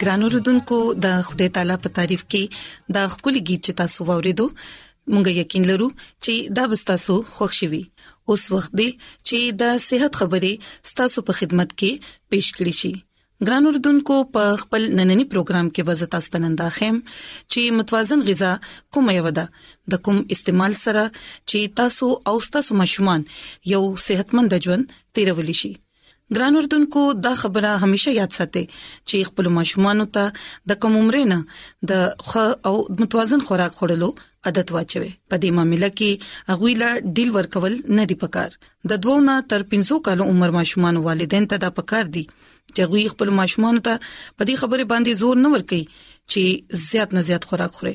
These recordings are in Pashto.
ګران اوردونکو د خدای تعالی په تعریف کې دا خپل गीत چې تاسو ووریدو مونږ یقین لرو چې دا به تاسو خوښ شي اوس وخت دی چې دا صحت خبرې تاسو په خدمت کې پېښ کړی شي ګران اردوونکو په خپل نننی پروګرام کې به زتا ستننده خم چې متوازن غذا کوم یو ده د کوم استعمال سره چې تاسو او تاسو ماشومان یو صحتمند ژوند تیرول شي ګران اردوونکو دا خبره همیشه یاد ساتئ چې خپل ماشومان ته د کوم عمر نه د خ او متوازن خوراک خورلو عادت واچوي په دې ماملې کې هغه لا ډیل ورکول نه دی پکار د دوه نه تر 15 کال عمر ماشومان والدین ته دا پکار دي چې غوي خپل ماشومان ته په دې خبره باندې زور نه ورکي چې زیات نه زیات خوراک خوري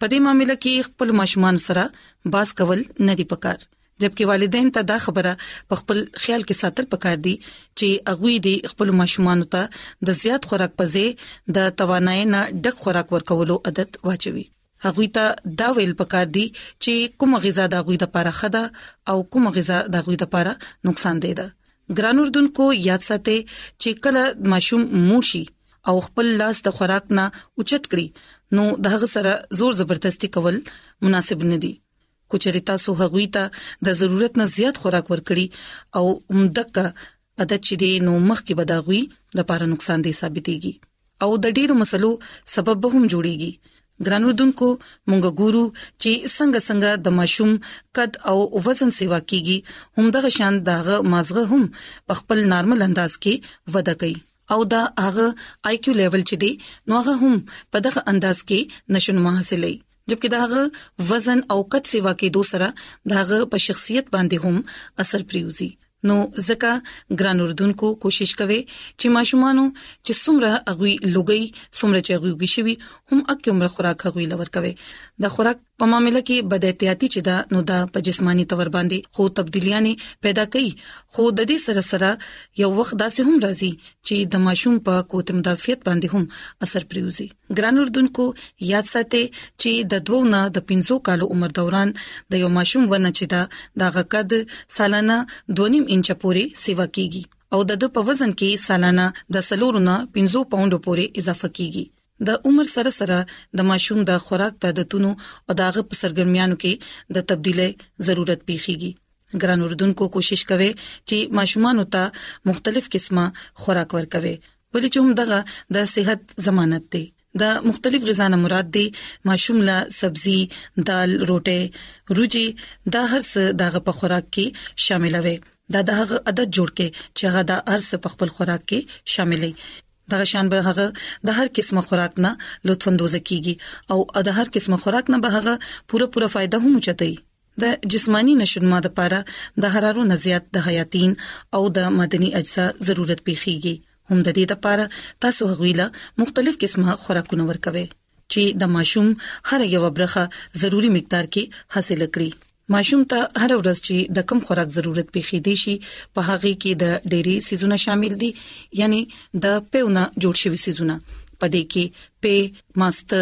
په دې ماملې کې خپل ماشومان سره باس کول نه دی پکار جبکې والدین ته دا خبره په خپل خیال کې ساتل پکار دي چې اغوي دي خپل ماشومان ته د زیات خوراک په ځای د توانای نه ډک خوراک ورکولو عادت واچوي هغه ته دا ویل پکار دي چې کوم غذا د غوي د پاره خده او کوم غذا د غوي د پاره نقصان دی دا ګران اردوونکو یاد ساتئ چې کله ماشوم موشي او خپل لاس د خوراک نه اوچت کړي نو د هغه سره زور زبردستی کول مناسب نه دي کچري تاسو هغوی ته د ضرورت نه زیات خوراک ورکړي او همدغه عادت چې دی نو مخ کې بداغوي د پاره نقصان دی ثابتېږي او د ډېرو مسلو سبب به هم جوړيږي ګران اردوونکو مونږ ګورو چې څنګه څنګه د ماشوم قد او وزن سیوا کیږي همدغه شان دغه مازغه هم په خپل نارمل انداز کې وده کوي او دا هغه آی کیو لیول چې دی نو هغه هم په دغه انداز کې نشونما حاصلې جبکې د هغه وزن او قد سیوا کې دوه سره د هغه په شخصیت باندې هم اثر پریوزي نو زکه ګران اردوونکو کوشش کوي چې ماشومان چې څومره اغوي لګي څومره چې اغوي وګشوي هم اکه عمر خوراک غوي لور کوي د خوراک په معاملې کې بد احتیاطي چې دا نو دا په جسمانی تور باندې خو تبدیلیاں پیدا کوي خو د دې سره سره یو وخت داسې هم راځي چې د ماشوم په قوت مدافعت باندې هم اثر پریوزي ګران اردوونکو یاد ساتئ چې د دوه نه د 15 کالو عمر دوران د یو ماشوم ونه چې دا د غکد سالانه 2.5 انچ پورې سیوا کیږي او د د په وزن کې سالانه د سلورونه 15 پاوند پورې اضافه کیږي د عمر سره سره د ماشوم د خوراک د عادتونو او داغه په سرګرمیانو کې د تبدیلې ضرورت پیخیږي ګران اردوونکو کوشش کوي چې ماشومان ته مختلف قسمه خوراک ورکوي ولې چې هم دغه د صحت ضمانت دی دا مختلف غذا نه مراد دي ماشوم لا سبزي دال روټه روجي دا هر څه دغه په خوراک کې شامل وي دا د هغه عادت جوړ کې چې هغه د هر څه په خپل خوراک کې شاملې دغه شان به هغه د هر قسمه خوراک نه لطف اندوز کیږي او د هر قسمه خوراک نه به هغه پوره پوره فائدہ هم چتای د جسمانی نشونما لپاره د حرارو نزيات د حياتين او د معدني اجزا ضرورت پیخيږي هم د دې لپاره تاسو غويله مختلف قسمه خوراکونه ورکوي چې د ماشوم هر یو برخه ضروری مقدار کې حاصل کړي ماشوم ته هر ورځ چې د کم خوراک ضرورت پیښې دي شي په هغه کې د ډېری سيزونه شامل دي یعنی د پېونه جوړ شوی سيزونه پدې کې په ماست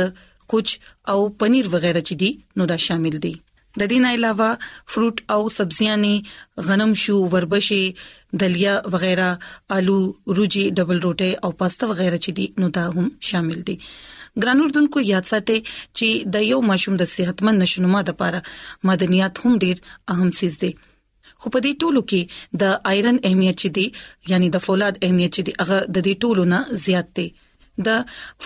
کوچ او پنیر وغیرہ چې دي نو دا شامل دي د دې نه علاوه فروټ او سبزيانې غنم شو وربشې دلیا وغیرہ آلو روجي ډبل روټي او پاستا وغیرہ چې دي نو دا هم شامل دي ګران اردوونکو یاد ساتئ چې د یو ماشوم د صحتمند نشونما لپاره معدنیات هم ډیر اهم سیز دي خو په دې ټولو کې د آیرن اهمیت چې دی یعنی د فولاد اهمیت چې دی هغه د دې ټولو نه زیات دی د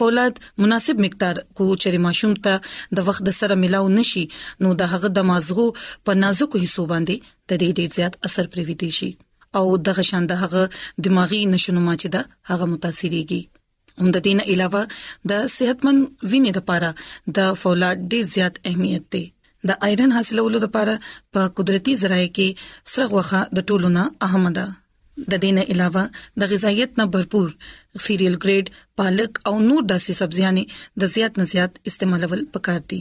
فولاد مناسب مقدار کو چرې ماشوم ته د وخت د سره ملاو نشي نو د هغه د مازغو په نازکو حصو باندې د دې ډیر زیات اثر پرې وي شي او د غشان د هغه دماغي نشونما چې دا هغه متاثرېږي هم د دین علاوه د صحتمن وینې لپاره د فولاد ډیر زیات اهمیت دی د آیرن حاصلولو لپاره په قدرتي ذرایع کې سره غوخه د ټولو نه اهم ده د دینه علاوه د غذایت نه भरपूर سیریل ګریډ پالک او نور داسې سبزيانې د زیات نه زیات استعمالول پکار دي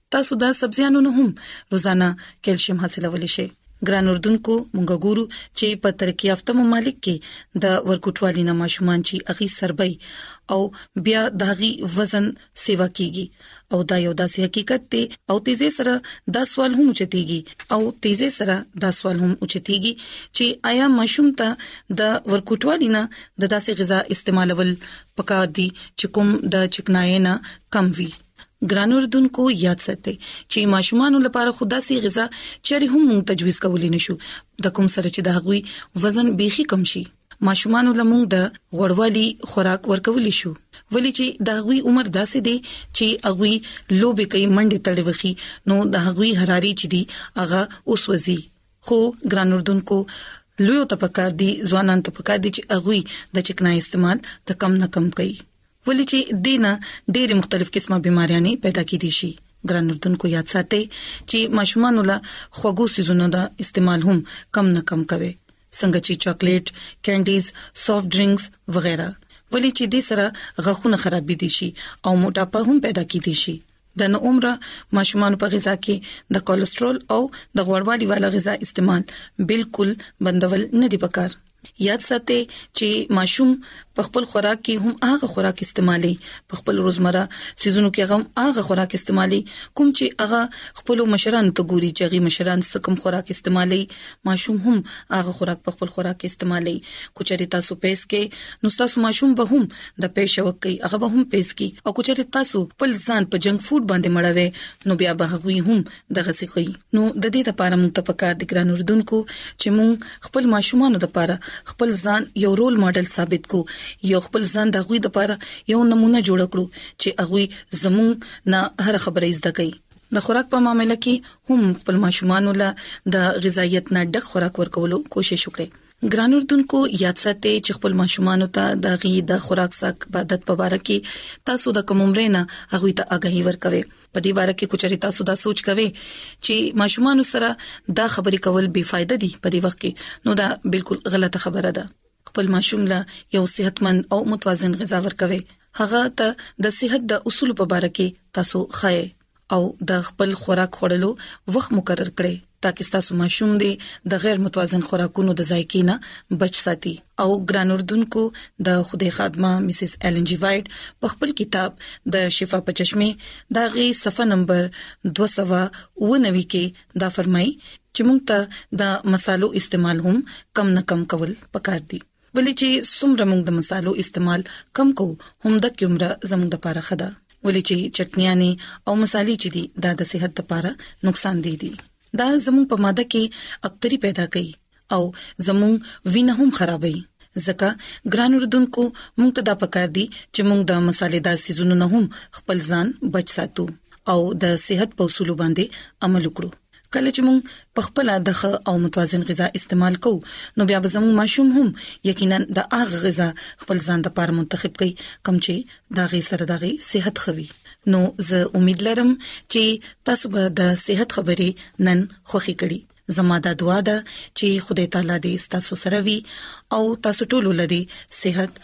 تاسو د سبزیانو نه هم روزانه کیلشیم حاصلولی شئ ګران اردوونکو مونږ ګورو چې په ترقی یافته ممالک کې د ورکوټوالي نه ماشومان چې اغي سربای او بیا داغي وزن سیوا کیږي او دا یو داسې حقیقت دی او تیزه سره دا سوال هم چتیږي او تیزه سره دا سوال هم چتیږي چې آیا ماشوم ته د ورکوټوالي نه د داسې غذا استعمالول پکار دي چې کوم د چکنای نه کم وي ګران اردوونکو یاد ساتئ چې ماشومان لپاره خدا سي غذا چره هم مونږ تجویز کولای نشو د کوم سره چې د هغوی وزن بيخي کم شي ماشومان لمونږ د غوړوالي خوراک ورکول شو ولې چې د هغوی عمر داسې دی چې هغوی لوبي کوي منډه تړي وخی نو د هغوی حراري چې دی هغه اوس وزي خو ګران اردوونکو لوی ته پکار دي ځوانان ته پکار دي چې هغوی د چکنای استعمال د کم نه کم کوي ولې چې دې نه ډېرې مختلف قسمه بیماریانې پیدا کېدی شي. ګران اردونکو یاد ساتئ چې ماشومانو له خوږو څیزونو د استعمال هم کم نه کم کوئ څنګه چې چاکلیټ، کینډیز، سافټ ډرینکس وغیره ولې چې دې سره غاښونه خرابېدی شي او موټاپا هم پیدا کېدی شي. د نو عمره ماشومان په غذا کې د کولیسټرول او د غوړوالي والا غذا استعمال بالکل بندول نه دی پکار یاد ساتئ چې ماشوم په خپل خوراک کې هم هغه خوراک استعمالي په خپل روزمره سيزونو کې هم هغه خوراک استعمالي کوم چې هغه خپل مشران ته ګوري چې هغه مشران څه کوم خوراک استعمالي ماشوم هم هغه خوراک په خپل خوراک کې استعمالي کوچري تاسو پېس کې نو تاسو ماشوم به هم د پیښه وکي هغه به هم پیس کی او کچره تاسو خپل ځان په جنک فود باندې مړوي نو بیا به هغه هم دغه سی کوي نو د دې لپاره موږ ته پکار د ګران اردوونکو چې موږ خپل ماشومان لپاره خپل ځان یو رول ماډل ثابت کو یو خپل ځان د غوي لپاره یو نمونه جوړ کړو چې هغه زموږ نه هر خبره زده کوي د خوراک په معاملې کې هم خپل ماشومان له د غذایت نه ډک خوراک ورکولو کوشش وکړي ګران اردوونکو یاد ساتئ چې خپل ماشومان ته د غي د خوراک ساک عبادت په اړه کې تاسو د کوم عمر نه هغه ته آگاهي ورکوي په دې اړه کې کوچري تاسو دا سوچ کوئ چې ماشومان سره دا خبرې کول بے فائدہ دي په دې وخت کې نو دا بالکل غلطه خبره ده خپل ماشوم له یو صحتمند او متوازن غذا ورکوي هغه ته د صحت د اصول په اړه کې تاسو خایې او د خپل خوراک خوړلو وخت مقرر کړئ ترڅو تاسو ماشوم دې د غیر متوازن خوراکونو د ذایقې نه بچ ساتي او ګران اردوونکو د خوده خادمه مسز ایلن جی وایډ په خپل کتاب د شفا په چشمه دا غي صفه نمبر 290 کې دا فرمایي چې موږ ته د مصالو استعمال هم کم نه کم کول پکار دي ولې چې څومره موږ د مصالو استعمال کم کوو هم د کیمره زموږ د پاره خده ولې چې چټنیانه او مصالې چې دي دا د صحت لپاره نقصان دي دي دا زموږ په ماده کې اکتری پیدا کوي او زموږ وینه هم خرابوي ځکه ګران اردوونکو موږ ته دا پکار دي چې موږ د مصالحدار سيزونو نه هم خپل ځان بچ ساتو او د صحت په اصول باندې عمل وکړو کله چې موږ په خپل د ښه او متوازن غذا استعمال کوو نو بیا به زموږ ماشوم هم یقینا د هغه غذا خپل ځان د پاره منتخب کړي کوم چې دا غي سره د غي صحت خوي نو زه امید لرم چې تاسو به د صحت خبرې نن خوخي کړي زما د دعا ده چې خدای تعالی دې تاسو سره وي او تاسو ټول لري صحت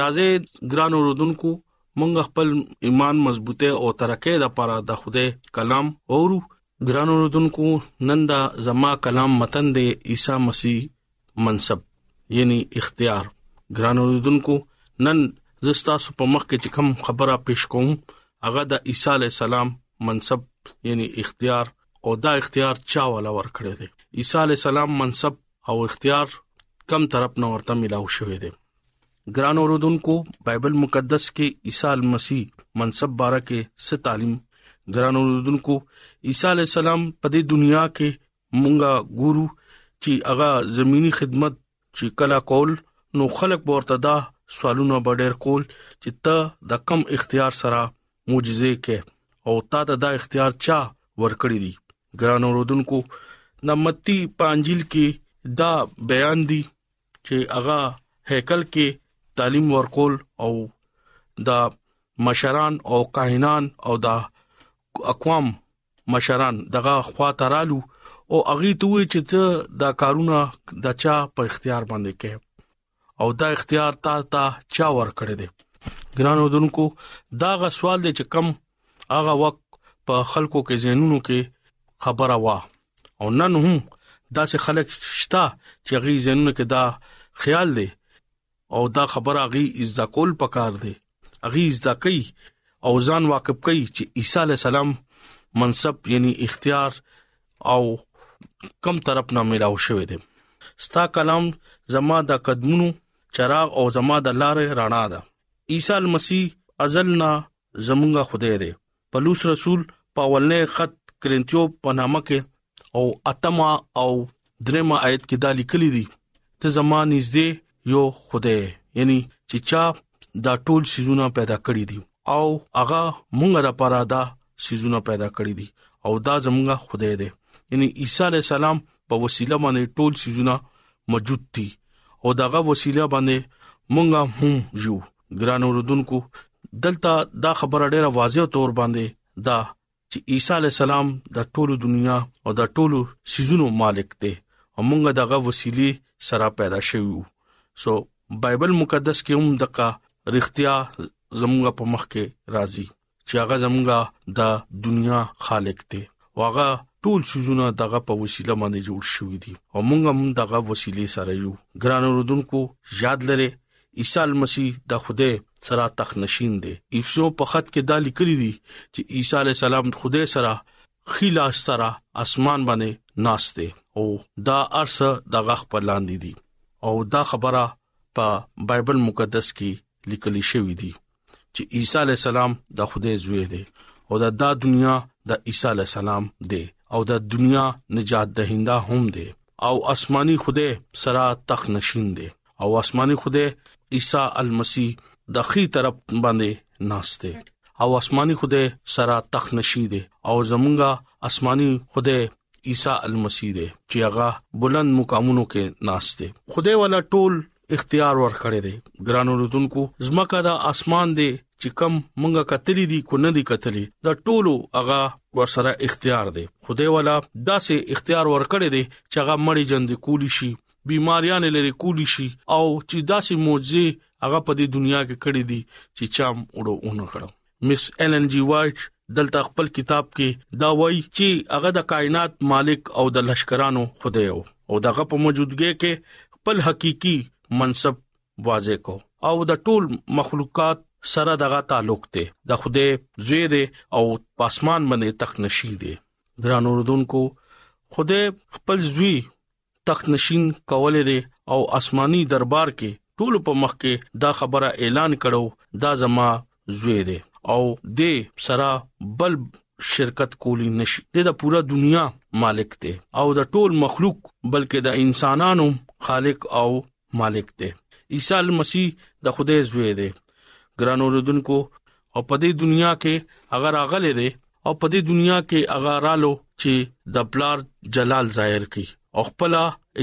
راځي ګران اوردونکو مونږ خپل ایمان مضبوطه او ترقه د لپاره د خوده کلام اورو ګران اوردونکو نن دا زما کلام متن د عیسی مسیح منصب یعنی اختیار ګران اوردونکو نن زستا سو په مخ کې کوم خبره پیش کوم هغه د عیسی علی السلام منصب یعنی اختیار او دا اختیار چا ولا ور کړی دی عیسی علی السلام منصب او اختیار کم طرف نه ورته ملاو شوې دي ګران اوردونکو بایبل مقدس کې عیسی مسیح منصب باره کې ست تعلیم ګران اوردونکو عیسی علی السلام په دې دنیا کې مونږه ګورو چې هغه زمینی خدمت چې کلا کول نو خلق ورته دا سوالونه بډیر کول چې ته د کم اختیار سره معجزې کې او تا ته دا اختیار چا ورکړی دی ګران اوردونکو نمتی پانجیل کې دا بیان دی چې هغه هیکل کې تعلیم ورکول او دا مشران او کاهنان او دا اقوام مشران دغه خوا ترالو او اغي ته وی چې ته دا کارونه د چا په اختیار باندې کې او دا اختیار تا ته چا ور کړی دی ګرانو دونکو دا غ سوال دی چې کم هغه وخت په خلکو کې زینونو کې خبره وا او نن هم داسې خلک شته چې غي زینونو کې دا خیال دی او دا خبره غي عزت کول پکار دی غي عزت کوي او ځان واقف کوي چې عیسی علی السلام منصب یعنی اختیار او کم طرف نه ملاو شوې دي ستا کلام زما د قدمونو چراغ او زما د لارې رڼا ده عیسی مسیح ازلنا زمونږه خدای دی پلوص رسول په ولنې خط کرنتیو په نامه کې او اتما او درېما آیت کې دا لیکلي دي ته زما نږدې یو خدای یعنی چې چا دا ټول سيزونه پیدا کړی دي او هغه مونږه د پاره دا سيزونه پیدا کړی دي او دا زمونږه خدای دی یعنی عیسی علی السلام په وسیله باندې ټول سيزونه موجود دي او داغه وسیله باندې مونږه هم یو ګران اوردونکو دلته دا خبره ډیره واضح تور باندې دا چې عیسی علی السلام د ټولو دنیا او د ټولو سيزونو مالک دی او موږ دغه وسیله سره پیدا شوو سو بایبل مقدس کې هم دغه رښتیا زموږ په مخ کې راځي چې هغه زمونږه د دنیا خالق دی واغه ټول سيزونه دغه په وسیله باندې جوړ شوې دي او موږ هم دغه وسیله سره یو ګران رودونکو یاد لره عیسی مسیح د خوده سره تخ نشین دی افسو په خط کې دا لیکلي دي چې عیسی علی السلام خوده سره خیلا سره اسمان باندې ناشته او دا ارس دغه خپل لاندې دي او دا خبره په بایبل مقدس کې لیکل شوې دي چې عیسی علی السلام د خدای زوی دی او دا د دنیا د عیسی علی السلام دی او د دنیا نجات دهنده هم دی او آسماني خدای سره تخ نشین دی او آسماني خدای عیسی المسی د خي طرف باندې ناشته او آسماني خدای سره تخ نشی دی او زمونږه آسماني خدای عیسی المسی دی چې هغه بلند مقامونو کې ناشته خدای والا ټول اختیار ورکړی دی ګران اوردونکو زمکه دا اسمان دی چې کم مونږه کتلې دي کو نه دي کتلې دا ټولو هغه ورسره اختیار دی خدای والا داسې اختیار ورکړی دی چې هغه مړی جن دي کولی شي بيماريان لري کولی شي او چې داسې معجزه هغه په دې دنیا کې کړې دي چې چام وړو اون کړو مس ایلن جی وایټ دلته خپل کتاب کې دا وایي چې هغه د کائنات مالک او د لشکرانو خدای وو او دغه په موجودګۍ کې خپل حقيقي منصب واضح کو او د ټول مخلوقات سره دغه تعلق ته د خوده زوی دی او پاسمان باندې تخنشي دی ګران اوردونکو خوده خپل زوی تخت نشین کولې دي او آسماني دربار کې ټول په مخ کې دا خبره اعلان کړو دا زما زوی دی او د سرا بل شرکت کولی نشي د پورا دنیا مالک دی او د ټول مخلوق بلکې د انسانانو خالق او مالک دی عیسی مسیح د خدای زوی دی ګران اوردونکو او په دې دنیا کې اگر اغلې دی او په دې دنیا کې اگر رالو چې د بلار جلال ظاهر کړي او خپل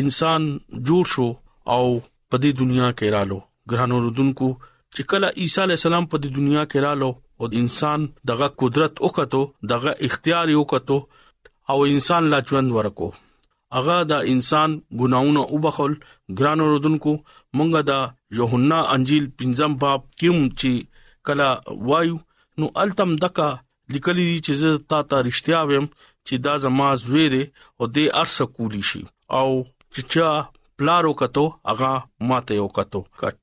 انسان جوړ شو او په دې دنیا کې رالو ګران اوردونکو چې کله عیسی علی السلام په دې دنیا کې رالو او انسان دغه قدرت وکړو دغه اختیار وکړو او انسان لا ژوند ورکو هغه د انسان ګناونه وبخول ګران رودونکو مونږه د یوحنا انجیل پنځم باب کیوم چې کلا وایو نو التم دکا لیکلي چې زه تا ته رښتیا ویم چې دا زما زوی دی او د ارس کولی شي او چې چا پلارو کتو هغه ماته یو کتو کټ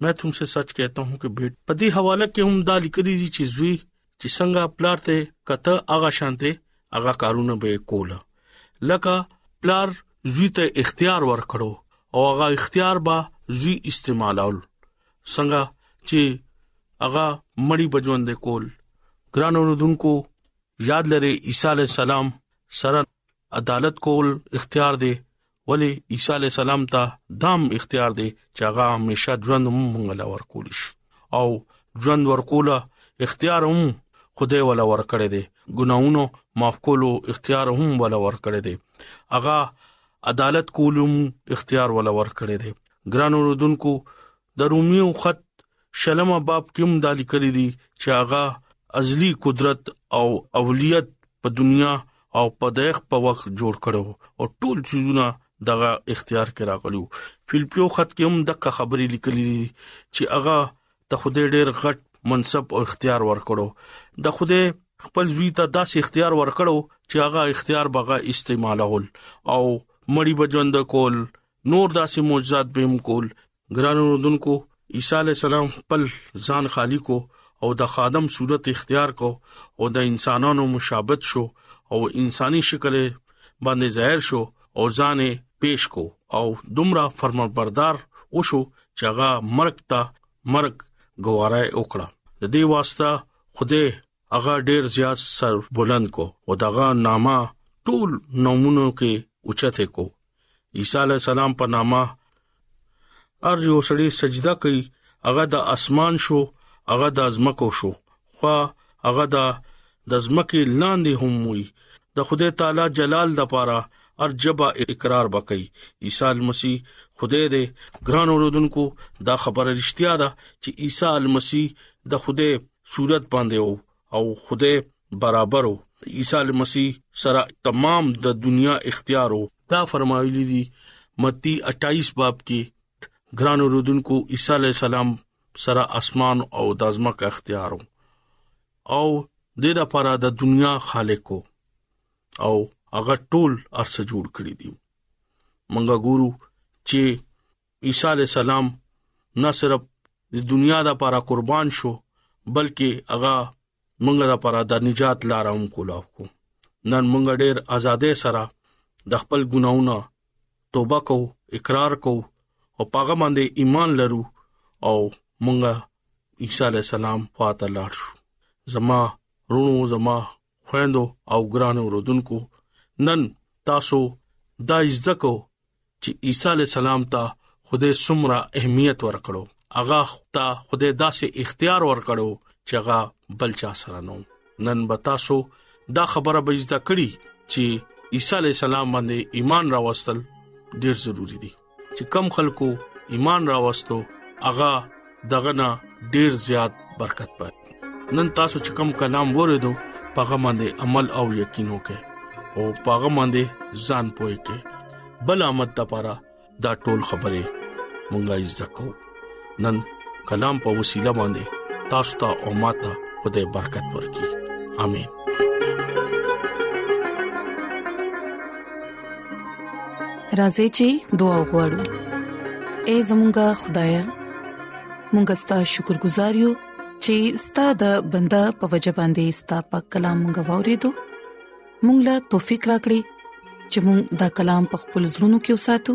مې تم سره سچ کہتا هوم کې بیت په دې حواله کې هم دا لیکلي دي چې زوی چې څنګه پلار ته کته هغه شانته هغه کارونه به کوله لکه پلار زوی ته اختیار ورکړو او هغه اختیار به زوی استعمالول څنګه چې هغه مړی بجوند کول ګران اوردونکو یاد لري عیسی علی السلام سره عدالت کول اختیار دی ولی عیسی علی السلام ته دام اختیار دی چې هغه همیشه ژوند مونږ لا ورکول شي او ژوند ورکوله اختیار هم خدای ولا ورکړی دی ګناونو معاف کولو اختیار هم ولا ورکړی دی هغه عدالت کولم اختیار ولا ورکړی دی ګرانو رودونکو د روميو خط شلمه باب کې هم دالي کړی دي چې هغه ازلی قدرت او اولیت په دنیا او په دغه په وخت جوړ کړو او ټول چیزونه دغه اختیار کې راغلو فلپیو خط کې هم دغه خبرې لیکلې دي چې هغه ته خوده ډېر غټ منصب او اختیار ورکړو د خوده خپل زوی ته داسې اختیار ورکړو چې هغه اختیار بغا استعمالول او مړی بجوند کول نور داسې معجزات به هم کول ګران رودونکو عیسی علی السلام خپل ځان خالی کو او د خادم صورت اختیار کو او د انسانانو مشابهت شو او انساني شکل باندې ظاهر شو او ځان پیش کو او دومره فرمانبردار وشو چې هغه مرګ ته مرګ گواره وکړه د دې واسطه خوده هغه ډیر زیات سر بلند کو او دغه نامه ټول نمونه کې اوچته کو عیسی علی السلام په نامه ار یو سړی سجده کوي هغه د اسمان شو هغه د ازمکو شو خو هغه د د ازمکه لاندې هم وي د خدای تعالی جلال د پاره ارجبا اقرار وکي عیسی مسیح خدای دې ګران اوردونکو دا خبره رښتیا ده چې عیسی مسیح د خدای صورت باندې وو او خدای برابرو عیسی مسیح سره تمام د دنیا اختیارو دا فرمایلی دي متی 28 باب کې ګران رودونکو عیسی علی السلام سره اسمان او د ازمکه اختیارو او د دې لپاره د دنیا خالقو او هغه ټول ارسه جوړ کړی دی منګه ګورو چې عیسی علی السلام نه صرف د دنیا د لپاره قربان شو بلکې هغه موږ لپاره د نجات لار هم کولا کو نن موږ ډېر آزادې سره د خپل ګناونو توبه کو اقرار کو او پاګه باندې ایمان لرو او موږ عیسی علی السلام خواته لاړ شو زما رونو زما خويندو او ګرانو رودونکو نن تاسو دا زده کو چې عیسی علی السلام ته خوده سمره اهمیت ورکړو اغه ته خوده داسې اختیار ورکړو چې هغه بل چا سره نو نن به تاسو دا خبره به زده کړی چې عیسی علی السلام باندې ایمان راوستل ډیر ضروری دی چې کم خلکو ایمان راوستو هغه دغه نه ډیر زیات برکت پات نن تاسو چې کم کلام وریدو پاغه باندې عمل او یقین وکړئ او پاغه باندې ځان پوي کې بل امت لپاره دا ټول خبره مونږه یې ځکو نن کلام په وسیله باندې تاسو ته او ماته خدای برکت ورکړي امين راځي چې دعا وغوړو اے زمونږ خدای مونږ ستاسو شکر گزار یو چې ستاسو د بندا په وجبان دي ستاسو په کلام غوړې دو مونږ لا توفيق راکړي چې مونږ دا کلام په خپل زړونو کې وساتو